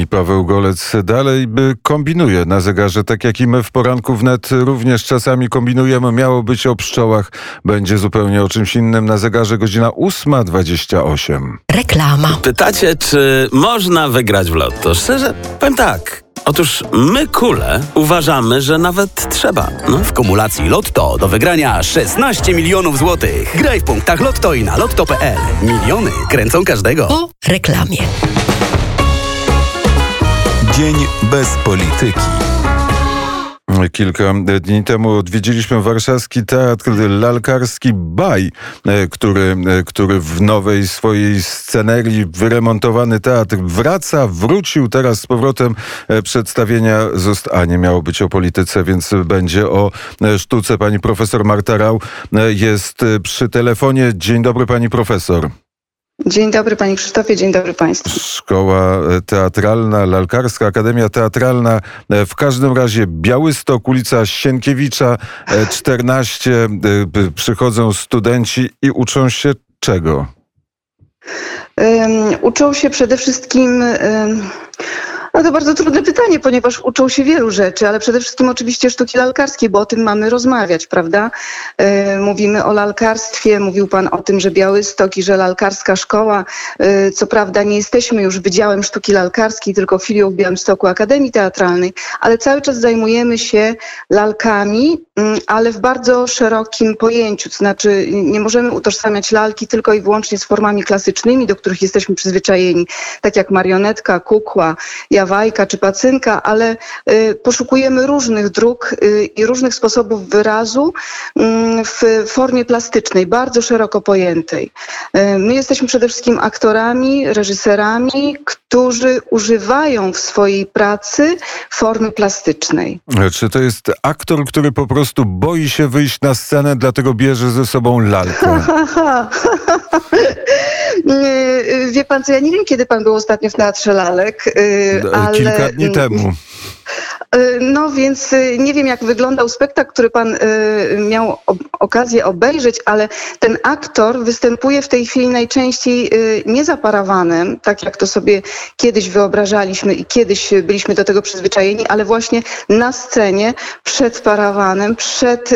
I Paweł Golec dalej by kombinuje na zegarze, tak jak i my w poranku wnet również czasami kombinujemy. Miało być o pszczołach, będzie zupełnie o czymś innym. Na zegarze godzina 8.28. Reklama. Pytacie, czy można wygrać w lotto? Szczerze, powiem tak. Otóż my, kule, uważamy, że nawet trzeba. No. W kumulacji Lotto do wygrania 16 milionów złotych. Graj w punktach Lotto i na lotto.pl. Miliony kręcą każdego. Po reklamie. Dzień bez polityki. Kilka dni temu odwiedziliśmy warszawski teatr lalkarski Baj, e, który, e, który w nowej swojej scenerii wyremontowany teatr wraca, wrócił teraz z powrotem e, przedstawienia zost... A nie miało być o polityce, więc będzie o sztuce. Pani profesor Marta Rał jest przy telefonie. Dzień dobry pani profesor. Dzień dobry Panie Krzysztofie, dzień dobry Państwu. Szkoła Teatralna, Lalkarska, Akademia Teatralna, e, w każdym razie Białystok, ulica Sienkiewicza 14. E, e, przychodzą studenci i uczą się czego? Um, uczą się przede wszystkim um, no to bardzo trudne pytanie, ponieważ uczą się wielu rzeczy, ale przede wszystkim oczywiście sztuki lalkarskiej, bo o tym mamy rozmawiać, prawda? E, mówimy o lalkarstwie, mówił Pan o tym, że Białystok i że lalkarska szkoła, e, co prawda nie jesteśmy już Wydziałem Sztuki Lalkarskiej, tylko filią w Białymstoku Akademii Teatralnej, ale cały czas zajmujemy się lalkami, mm, ale w bardzo szerokim pojęciu, to znaczy nie możemy utożsamiać lalki tylko i wyłącznie z formami klasycznymi, do których jesteśmy przyzwyczajeni, tak jak marionetka, kukła, jawajka czy pacynka, ale y, poszukujemy różnych dróg y, i różnych sposobów wyrazu mm, w formie plastycznej, bardzo szeroko pojętej. Y, my jesteśmy przede wszystkim aktorami, reżyserami, którzy używają w swojej pracy formy plastycznej. Czy to jest aktor, który po prostu boi się wyjść na scenę, dlatego bierze ze sobą lalkę? Wie pan co, ja nie wiem, kiedy pan był ostatnio w Teatrze Lalek, ale... Kilka dni temu. E, no więc e, nie wiem, jak wyglądał spektakl, który pan e, miał okazję obejrzeć, ale ten aktor występuje w tej chwili najczęściej nie za parawanem, tak jak to sobie kiedyś wyobrażaliśmy i kiedyś byliśmy do tego przyzwyczajeni, ale właśnie na scenie, przed parawanem, przed,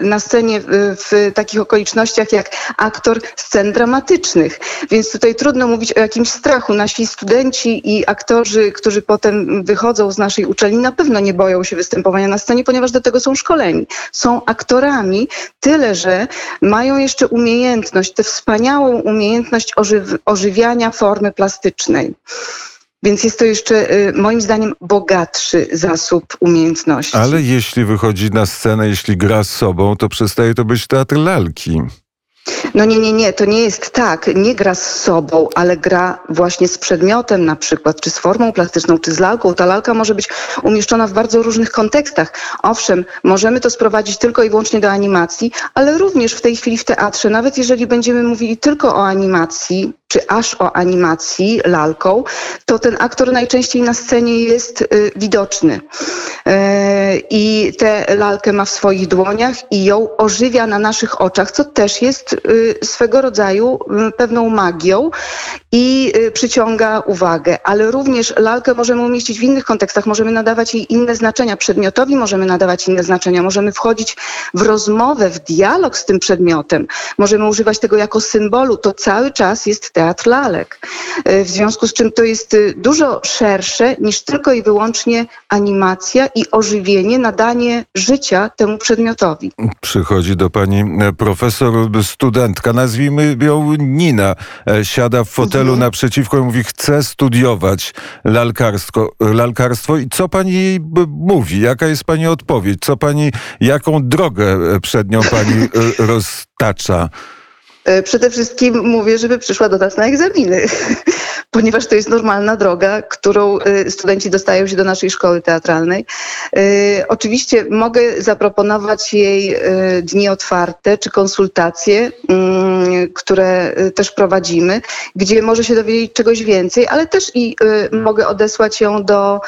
na scenie w takich okolicznościach jak aktor scen dramatycznych. Więc tutaj trudno mówić o jakimś strachu. Nasi studenci i aktorzy, którzy potem wychodzą z naszej uczelni na pewno nie boją się występowania na scenie, ponieważ do tego są szkoleni. Są aktorami, tyle że mają jeszcze umiejętność, tę wspaniałą umiejętność ożyw ożywiania formy plastycznej. Więc jest to jeszcze y, moim zdaniem bogatszy zasób umiejętności. Ale jeśli wychodzi na scenę, jeśli gra z sobą, to przestaje to być teatr lalki. No nie, nie, nie, to nie jest tak. Nie gra z sobą, ale gra właśnie z przedmiotem na przykład, czy z formą plastyczną, czy z lalką. Ta lalka może być umieszczona w bardzo różnych kontekstach. Owszem, możemy to sprowadzić tylko i wyłącznie do animacji, ale również w tej chwili w teatrze, nawet jeżeli będziemy mówili tylko o animacji, czy aż o animacji lalką, to ten aktor najczęściej na scenie jest y, widoczny. Y, I tę lalkę ma w swoich dłoniach i ją ożywia na naszych oczach, co też jest y, swego rodzaju pewną magią i przyciąga uwagę. Ale również lalkę możemy umieścić w innych kontekstach, możemy nadawać jej inne znaczenia. Przedmiotowi możemy nadawać inne znaczenia, możemy wchodzić w rozmowę, w dialog z tym przedmiotem, możemy używać tego jako symbolu. To cały czas jest teatr lalek. E, w związku z czym to jest e, dużo szersze niż tylko i wyłącznie animacja i ożywienie, nadanie życia temu przedmiotowi. Przychodzi do pani e, profesor studentka, nazwijmy ją Nina, siada w fotelu mhm. naprzeciwko i mówi, chcę studiować lalkarstwo, lalkarstwo. I co pani jej mówi? Jaka jest pani odpowiedź? Co pani, jaką drogę przed nią pani roztacza? E, przede wszystkim mówię, żeby przyszła do nas na egzaminy, ponieważ to jest normalna droga, którą e, studenci dostają się do naszej szkoły teatralnej. E, oczywiście mogę zaproponować jej dni otwarte czy konsultacje, mm, które też prowadzimy, gdzie może się dowiedzieć czegoś więcej, ale też i mogę odesłać ją do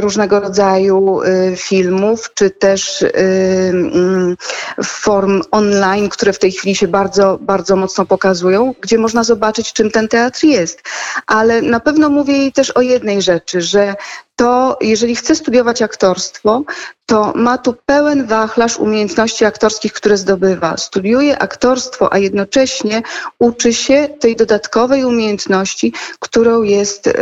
różnego rodzaju filmów, czy też mm, form online, które w tej chwili się bardzo, bardzo mocno pokazują, gdzie można zobaczyć, czym ten teatr jest. Ale na pewno mówię jej też o jednej rzeczy, że to jeżeli chce studiować aktorstwo, to ma tu pełen wachlarz umiejętności aktorskich, które zdobywa. Studiuje aktorstwo, a jednocześnie uczy się tej dodatkowej umiejętności, którą jest e,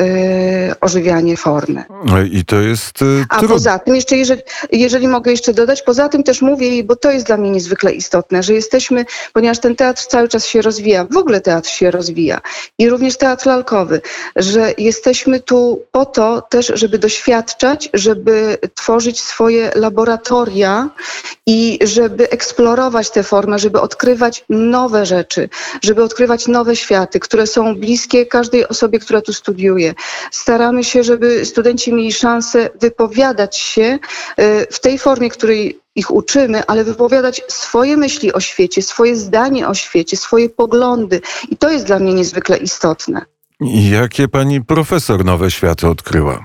ożywianie formy. I to jest e, A poza tym, jeszcze jeżeli, jeżeli mogę jeszcze dodać, poza tym też mówię bo to jest dla mnie niezwykle istotne, że jesteśmy, ponieważ ten teatr cały czas się rozwija, w ogóle teatr się rozwija i również teatr lalkowy, że jesteśmy tu po to też, żeby doświadczać, żeby tworzyć swoje laboratoria i żeby eksplorować tę formę, żeby odkrywać nowe rzeczy, żeby odkrywać nowe światy, które są bliskie każdej osobie, która tu studiuje. Staramy się, żeby studenci mieli szansę wypowiadać się y, w tej formie, której ich uczymy, ale wypowiadać swoje myśli o świecie, swoje zdanie o świecie, swoje poglądy. I to jest dla mnie niezwykle istotne. Jakie pani profesor nowe światy odkryła?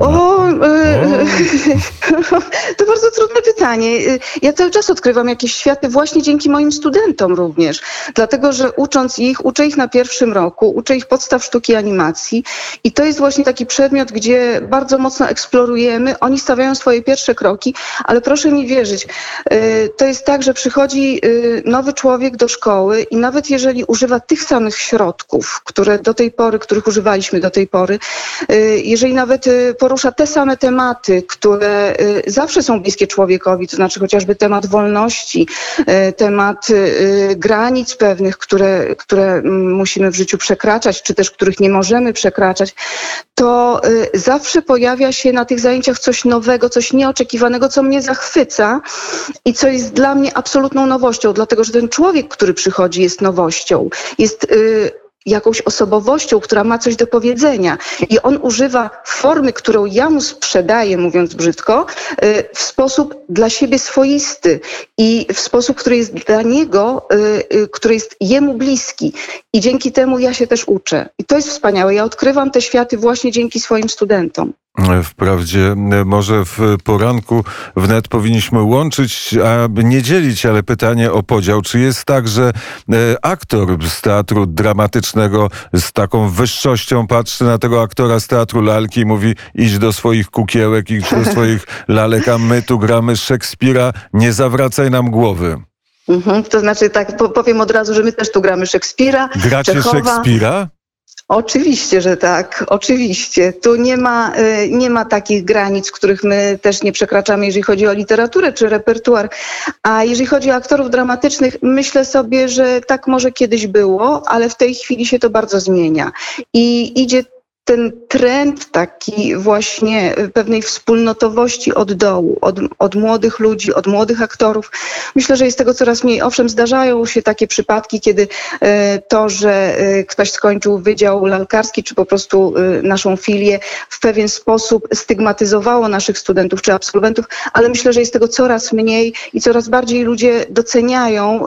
O, e, to bardzo trudne pytanie. Ja cały czas odkrywam jakieś światy właśnie dzięki moim studentom również. Dlatego, że ucząc ich, uczę ich na pierwszym roku, uczę ich podstaw sztuki animacji i to jest właśnie taki przedmiot, gdzie bardzo mocno eksplorujemy. Oni stawiają swoje pierwsze kroki, ale proszę mi wierzyć, e, to jest tak, że przychodzi e, nowy człowiek do szkoły i nawet jeżeli używa tych samych środków, które do tej pory, których używaliśmy do tej pory, jeżeli nawet porusza te same tematy, które y, zawsze są bliskie człowiekowi, to znaczy chociażby temat wolności, y, temat y, granic pewnych, które, które mm, musimy w życiu przekraczać, czy też których nie możemy przekraczać, to zawsze pojawia się na tych zajęciach coś nowego, coś nieoczekiwanego, co mnie zachwyca i co jest dla mnie absolutną nowością, dlatego że ten człowiek, który przychodzi, jest nowością. Jest jakąś osobowością, która ma coś do powiedzenia. I on używa formy, którą ja mu sprzedaję, mówiąc brzydko, y, w sposób dla siebie swoisty i w sposób, który jest dla niego, y, y, który jest jemu bliski. I dzięki temu ja się też uczę. I to jest wspaniałe. Ja odkrywam te światy właśnie dzięki swoim studentom. Wprawdzie może w poranku wnet powinniśmy łączyć, aby nie dzielić, ale pytanie o podział. Czy jest tak, że e, aktor z teatru dramatycznego z taką wyższością patrzy na tego aktora z teatru lalki i mówi idź do swoich kukiełek, idź do swoich lalek, a my tu gramy Szekspira, nie zawracaj nam głowy. Mhm. To znaczy tak, po- powiem od razu, że my też tu gramy Szekspira, Gracie Czechowa. Szekspira? Oczywiście, że tak, oczywiście. Tu nie ma, y, nie ma takich granic, których my też nie przekraczamy, jeżeli chodzi o literaturę czy repertuar. A jeżeli chodzi o aktorów dramatycznych, myślę sobie, że tak może kiedyś było, ale w tej chwili się to bardzo zmienia. I idzie ten trend taki właśnie pewnej wspólnotowości od dołu, od, od młodych ludzi, od młodych aktorów. Myślę, że jest tego coraz mniej. Owszem, zdarzają się takie przypadki, kiedy e, to, że e, ktoś skończył wydział lalkarski, czy po prostu naszą filię w pewien sposób stygmatyzowało naszych studentów czy absolwentów, ale myślę, że jest tego coraz mniej i coraz bardziej ludzie doceniają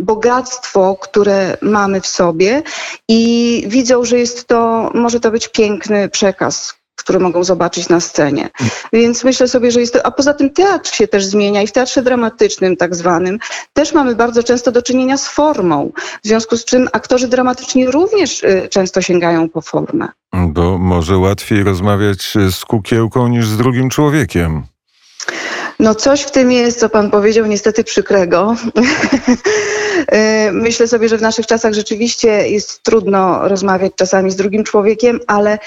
bogactwo, które mamy w sobie i widzą, że jest to, może to być piękny przekaz, który mogą zobaczyć na scenie. Więc myślę sobie, że jest to, a poza tym teatr się też zmienia i w teatrze dramatycznym tak zwanym też mamy bardzo często do czynienia z formą, w związku z czym aktorzy dramatyczni również y, często sięgają po formę. Bo może łatwiej rozmawiać z kukiełką niż z drugim człowiekiem. No coś w tym jest, co pan powiedział, niestety przykrego. Y, Myślę sobie, że w naszych czasach rzeczywiście jest trudno rozmawiać czasami z drugim człowiekiem, ale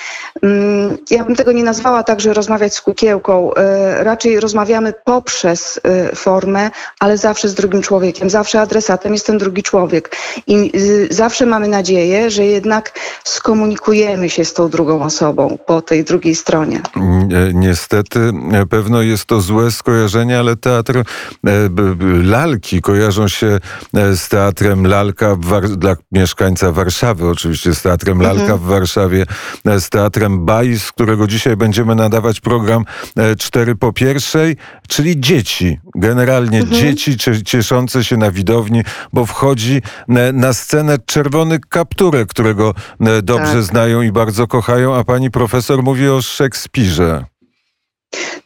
mm, ja bym tego nie nazwała tak, że rozmawiać z kukiełką. Y, Raczej rozmawiamy poprzez y, formę, ale zawsze z drugim człowiekiem. Zawsze adresatem jest ten drugi człowiek. I zawsze mamy nadzieję, że jednak skomunikujemy się z tą drugą osobą po tej drugiej stronie. Nie- Niestety, e, pewno jest to złe skojarzenie, ale teatr e, lalki kojarzą się e, z teatrem Lalka dla mieszkańca Warszawy, oczywiście z teatrem Lalka w Warszawie, e, z teatrem Baj, z którego dzisiaj będziemy nadawać program e, cztery po pierwszej, czyli dzieci. Generalnie dzieci cie- cieszące się na widowni, bo wchodzi na scenę czerwony kapturek, którego dobrze Tak. znają i bardzo kochają, a pani profesor mówi o Szekspirze.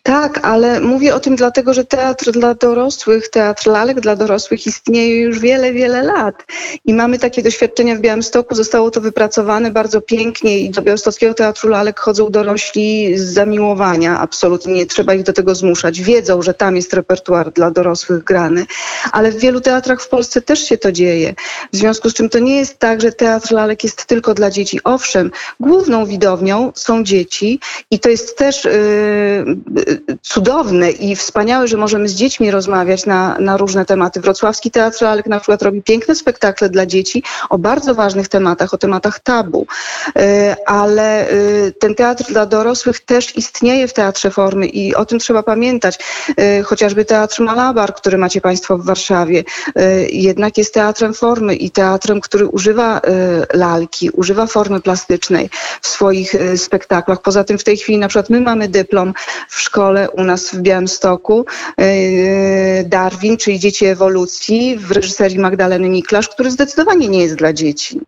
Tak, ale mówię o tym dlatego, że teatr dla dorosłych, teatr lalek dla dorosłych istnieje już wiele, wiele lat. I mamy takie doświadczenia w Białymstoku. Zostało to wypracowane bardzo pięknie i do Białostockiego Teatru Lalek chodzą dorośli z zamiłowania. Absolutnie nie trzeba ich do tego zmuszać. Wiedzą, że tam jest repertuar dla dorosłych grany, ale w wielu teatrach w Polsce też się to dzieje. W związku z czym to nie jest tak, że teatr lalek jest tylko dla dzieci. Owszem, główną widownią są dzieci i to jest też yy, cudowne i wspaniałe, że możemy z dziećmi rozmawiać na, na różne tematy. Wrocławski Teatr Lalek na przykład robi piękne spektakle dla dzieci o bardzo ważnych tematach, o tematach tabu. Yy, ale yy, ten teatr dla dorosłych też istnieje w Teatrze Formy i o tym trzeba pamiętać. Yy, chociażby Teatr Malabar, który macie Państwo w Warszawie, jednak jest teatrem formy i teatrem, który używa lalki, używa formy plastycznej w swoich spektaklach. Poza tym w tej chwili na przykład my mamy dyplom w szkole u nas w Białymstoku, yy, Darwin, czyli Dzieci Ewolucji w reżyserii Magdaleny Miklasz, który zdecydowanie nie jest dla dzieci.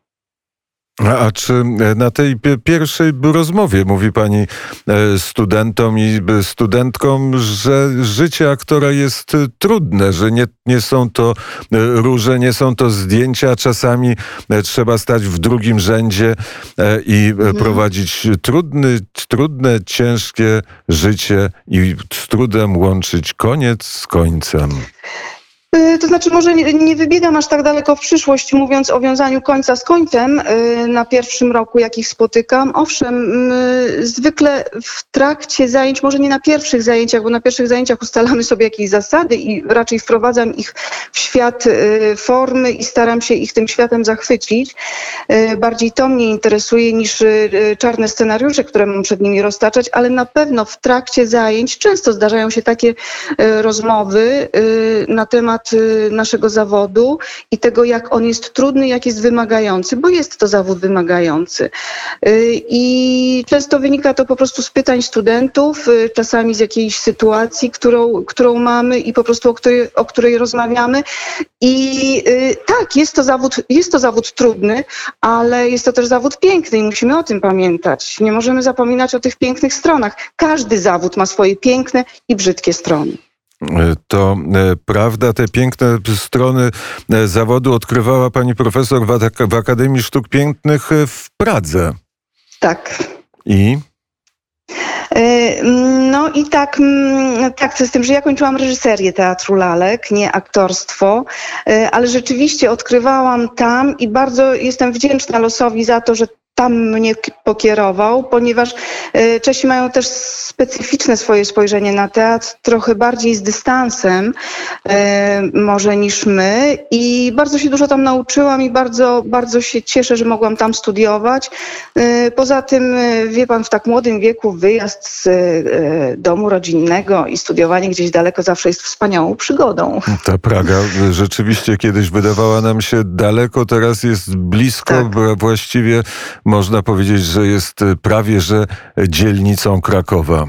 A, czy e, na tej pi- pierwszej rozmowie mówi pani e, studentom i e, studentkom, że życie aktora jest trudne, że nie, nie są to róże, nie są to zdjęcia, czasami trzeba stać w drugim rzędzie i e, prowadzić trudny, trudne, ciężkie życie i z trudem łączyć koniec z końcem. Y, To znaczy, może nie, nie wybiegam aż tak daleko w przyszłość, mówiąc o wiązaniu końca z końcem y, na pierwszym roku, jakich spotykam. Owszem, y, zwykle w trakcie zajęć, może nie na pierwszych zajęciach, bo na pierwszych zajęciach ustalamy sobie jakieś zasady i raczej wprowadzam ich w świat y, formy i staram się ich tym światem zachwycić. Bardziej to mnie interesuje niż czarne scenariusze, które mam przed nimi roztaczać, ale na pewno w trakcie zajęć często zdarzają się takie rozmowy na temat y, naszego zawodu i tego, jak on jest trudny, jak jest wymagający, bo jest to zawód wymagający. Y, I często wynika to po prostu z pytań studentów, y, czasami z jakiejś sytuacji, którą, którą mamy i po prostu o której, o której rozmawiamy. I tak, jest to, zawód, jest to zawód trudny, ale jest to też zawód piękny i musimy o tym pamiętać. Nie możemy zapominać o tych pięknych stronach. Każdy zawód ma swoje piękne i brzydkie strony. E, To e, prawda, te piękne strony e, zawodu odkrywała pani profesor w, Ak- w Akademii Sztuk Pięknych w Pradze. Tak. I No i tak, mm, tak z tym, że ja kończyłam reżyserię teatru lalek, nie aktorstwo, ale rzeczywiście odkrywałam tam i bardzo jestem wdzięczna losowi za to, że tam mnie pokierował, ponieważ y, Czesi mają też specyficzne swoje spojrzenie na teatr, trochę bardziej z dystansem y, może niż my i bardzo się dużo tam nauczyłam i bardzo, bardzo się cieszę, że mogłam tam studiować. Y, Poza tym, wie pan, w tak młodym wieku wyjazd z domu rodzinnego i studiowanie gdzieś daleko zawsze jest wspaniałą przygodą. ta Praga e, rzeczywiście kiedyś wydawała nam się daleko, teraz jest blisko, Tak. właściwie można powiedzieć, że jest e, prawie że dzielnicą Krakowa.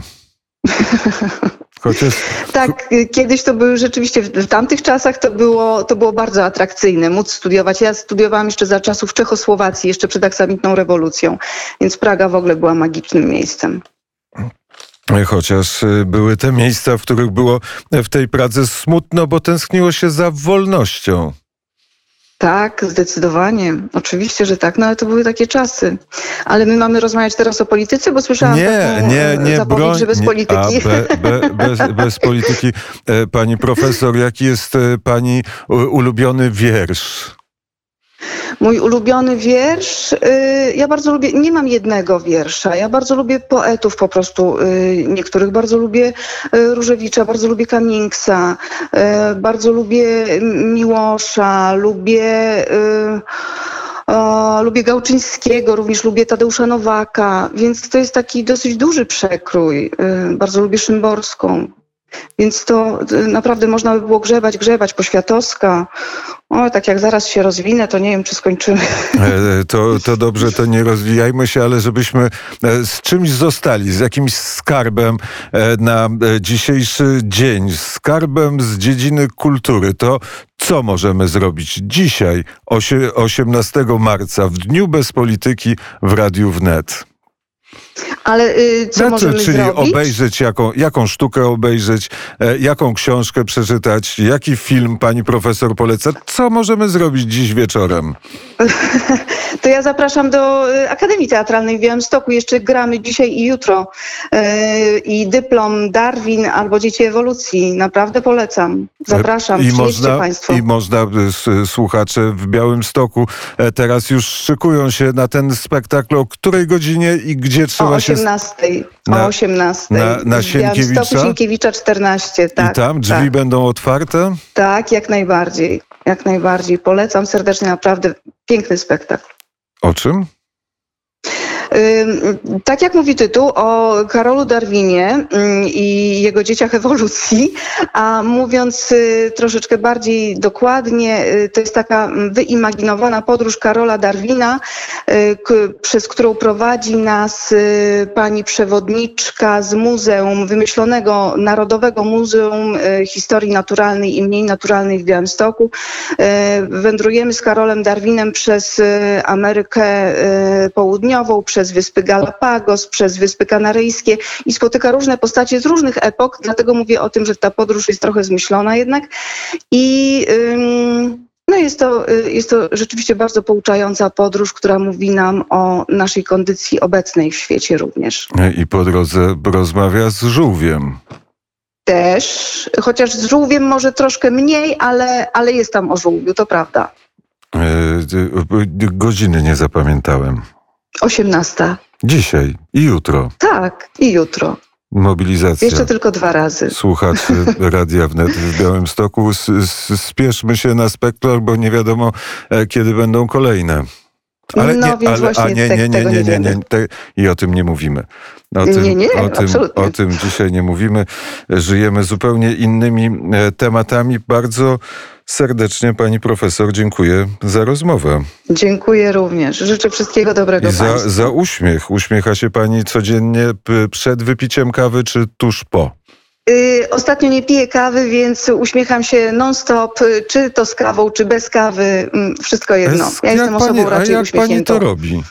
Chociaż Tak, y, kiedyś to były rzeczywiście, w tamtych czasach to było, to było bardzo atrakcyjne móc studiować. Ja studiowałam jeszcze za czasów Czechosłowacji, jeszcze przed aksamitną rewolucją, więc Praga w ogóle była magicznym miejscem. Chociaż y, były te miejsca, w których było w tej Pradze smutno, bo tęskniło się za wolnością. Tak, zdecydowanie. Oczywiście, że tak, no ale to były takie czasy. Ale my mamy rozmawiać teraz o polityce, bo słyszałam Nie, taką nie, e, nie, zapowiedź, broń. że bez nie, polityki. A, be, be, bez, bez polityki. E, Pani profesor, jaki jest e, pani ulubiony wiersz? Mój ulubiony wiersz, y, ja bardzo lubię, nie mam jednego wiersza, ja bardzo lubię poetów po prostu, y, niektórych bardzo lubię y, Różewicza, bardzo lubię y, bardzo lubię Miłosza, lubię... o, lubię Gałczyńskiego, również lubię Tadeusza Nowaka, więc to jest taki dosyć duży przekrój. Bardzo lubię Szymborską. Więc to y, naprawdę można by było grzebać, grzebać, Poświatowska. O, tak jak zaraz się rozwinę, to nie wiem, czy skończymy. E, To, to dobrze, to nie rozwijajmy się, ale żebyśmy e, z czymś zostali, z jakimś skarbem e, na e, dzisiejszy dzień, skarbem z dziedziny kultury. To co możemy zrobić dzisiaj, osie- 18 marca, w Dniu Bez Polityki w Radiu Wnet? Ale y, co No, możemy czyli zrobić? obejrzeć, jaką, jaką sztukę obejrzeć, e, jaką książkę przeczytać, jaki film pani profesor poleca. Co możemy zrobić dziś wieczorem? To ja zapraszam do y, Akademii Teatralnej w Białymstoku. Jeszcze gramy dzisiaj i jutro. Y, I dyplom Darwin albo Dzieci Ewolucji. Naprawdę polecam. Zapraszam. I można, Państwo. I można, e, s- słuchacze w Białymstoku e, teraz już szykują się na ten spektakl. O której godzinie i gdzie O trzeba się... 18. Na- o 18. na- na Sienkiewicza? Sienkiewicza 14. Tak, I tam drzwi tak, będą otwarte? tak, jak najbardziej. Jak najbardziej. Polecam serdecznie. Naprawdę piękny spektakl. O czym? Tak jak mówi tytuł o Karolu Darwinie ym, i jego dzieciach ewolucji, a mówiąc y, troszeczkę bardziej dokładnie, y, to jest taka mm, wyimaginowana podróż Karola Darwina, y, przez którą prowadzi nas pani przewodniczka z Muzeum, wymyślonego Narodowego Muzeum Historii Naturalnej i Mniej Naturalnej w Białymstoku. Wędrujemy z Karolem Darwinem przez Amerykę Południową, przez Wyspy Galapagos, przez Wyspy Kanaryjskie i spotyka różne postacie z różnych epok, dlatego mówię o tym, że ta podróż jest trochę zmyślona jednak. I no jest, to, y, jest to rzeczywiście bardzo pouczająca podróż, która mówi nam o naszej kondycji obecnej w świecie również. I po drodze rozmawia z żółwiem. Też, chociaż z żółwiem może troszkę mniej, ale, ale jest tam o żółwiu, to prawda. E, Godziny nie zapamiętałem. 18. Dzisiaj i jutro. Tak, i jutro. Mobilizacja. Jeszcze tylko dwa razy. Słuchaczy Radia Wnet w Białymstoku. S- s- Spieszmy się na spektakl, bo nie wiadomo, e, kiedy będą kolejne. No, więc właśnie a nie, nie, nie, nie, nie nie, nie, te, I o tym nie mówimy. O Nie, tym, nie, nie, o tym, absolutnie. o tym dzisiaj nie mówimy. Żyjemy zupełnie innymi e, tematami. Bardzo serdecznie pani profesor dziękuję za rozmowę. Dziękuję również. Życzę wszystkiego dobrego I za, Państwu. za uśmiech. Uśmiecha się pani codziennie przed wypiciem kawy czy tuż po? Y, Ostatnio nie piję kawy, więc uśmiecham się non-stop, y, czy to z kawą, czy bez kawy, mm, wszystko jedno. Ja jestem jak osobą pani, a raczej jak pani uśmiechniętą. to robi?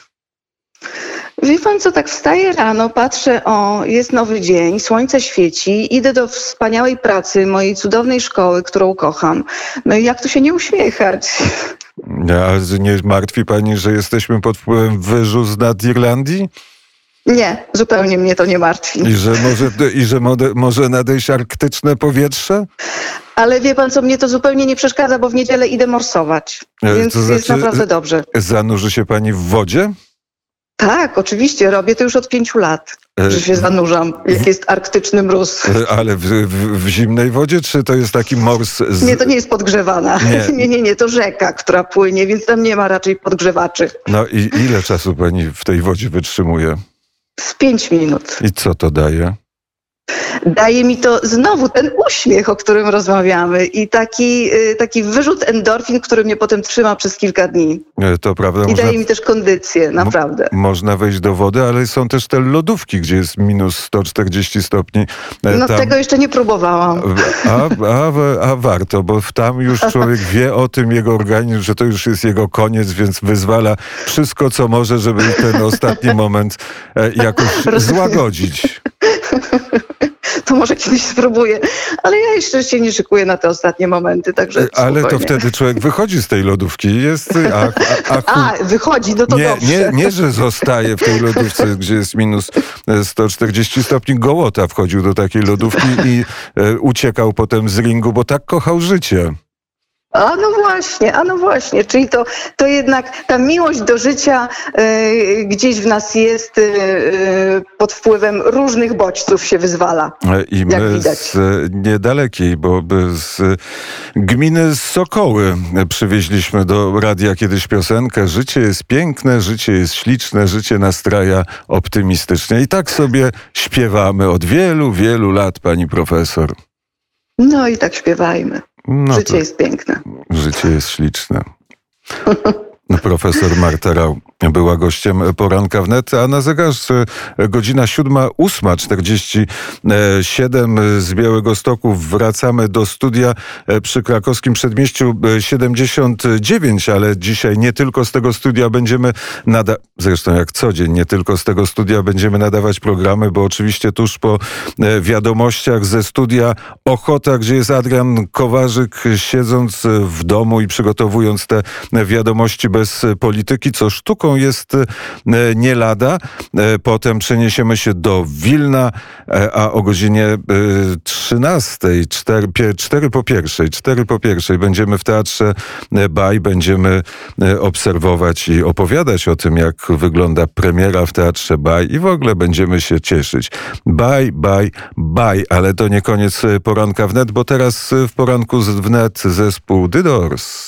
Wie pan co, tak wstaję rano, patrzę, o, jest nowy dzień, słońce świeci, idę do wspaniałej pracy mojej cudownej szkoły, którą kocham. No i jak tu się nie uśmiechać? A nie martwi pani, że jesteśmy pod wpływem wyżu z nad Irlandii? Nie, zupełnie mnie to nie martwi. I że może, i że może nadejść arktyczne powietrze? Ale wie pan co, mnie to zupełnie nie przeszkadza, bo w niedzielę idę morsować, E, więc to jest znaczy- naprawdę dobrze. Zanurzy się pani w wodzie? Tak, oczywiście, robię to już od pięciu lat, E, że się zanurzam, jak jest arktyczny mróz. E, Ale w, w, w zimnej wodzie, czy to jest taki mors z... Nie, to nie jest podgrzewana. Nie. Nie. nie, nie, to rzeka, która płynie, więc tam nie ma raczej podgrzewaczy. No i ile czasu pani w tej wodzie wytrzymuje? Z pięć minut. I co to daje? Daje mi to znowu ten uśmiech, o którym rozmawiamy i taki, y, taki wyrzut endorfin, który mnie potem trzyma przez kilka dni. E, To prawda, I można, daje mi też kondycję, naprawdę. można wejść do wody, ale są też te lodówki, gdzie jest minus 140 stopni. E, No tam- tego jeszcze nie próbowałam. A, a, a warto, bo tam już człowiek wie o tym, jego organizm, że to już jest jego koniec, więc wyzwala wszystko, co może, żeby ten ostatni moment e, jakoś złagodzić. To może kiedyś spróbuję, ale ja jeszcze się nie szykuję na te ostatnie momenty, także E, Ale to wtedy człowiek wychodzi z tej lodówki i jest... A, a, a, A, wychodzi, no to nie, dobrze. nie, nie, że zostaje w tej lodówce, gdzie jest minus e, 140 stopni. Gołota wchodził do takiej lodówki i e, uciekał potem z ringu, bo tak kochał życie. A no właśnie, a no właśnie, czyli to, to jednak ta miłość do życia e, gdzieś w nas jest, e, pod wpływem różnych bodźców się wyzwala. I Jak my widać. z niedalekiej, bo z gminy Sokoły przywieźliśmy do radia kiedyś piosenkę Życie jest piękne, życie jest śliczne, życie nastraja optymistycznie. I tak sobie śpiewamy od wielu, wielu lat, pani profesor. No i tak śpiewajmy. No Życie jest piękne. życie jest śliczne. Profesor Marta była gościem poranka wnet, a na zegarze godzina 7.47 z Białego Stoku. Wracamy do studia przy krakowskim przedmieściu 79, ale dzisiaj nie tylko z tego studia będziemy nadawać, zresztą jak co dzień, nie tylko z tego studia będziemy nadawać programy, bo oczywiście tuż po wiadomościach ze studia Ochota, gdzie jest Adrian Kowarzyk, siedząc w domu i przygotowując te wiadomości bez polityki, co sztuką jest e, nie lada. E, potem przeniesiemy się do Wilna, e, a o godzinie 13, 4, 4 po pierwszej, 4 po pierwszej będziemy w Teatrze Baj, będziemy obserwować i opowiadać o tym, jak wygląda premiera w Teatrze Baj i w ogóle będziemy się cieszyć. Baj, baj, baj, ale to nie koniec poranka wnet, bo teraz w poranku wnet zespół The Doors.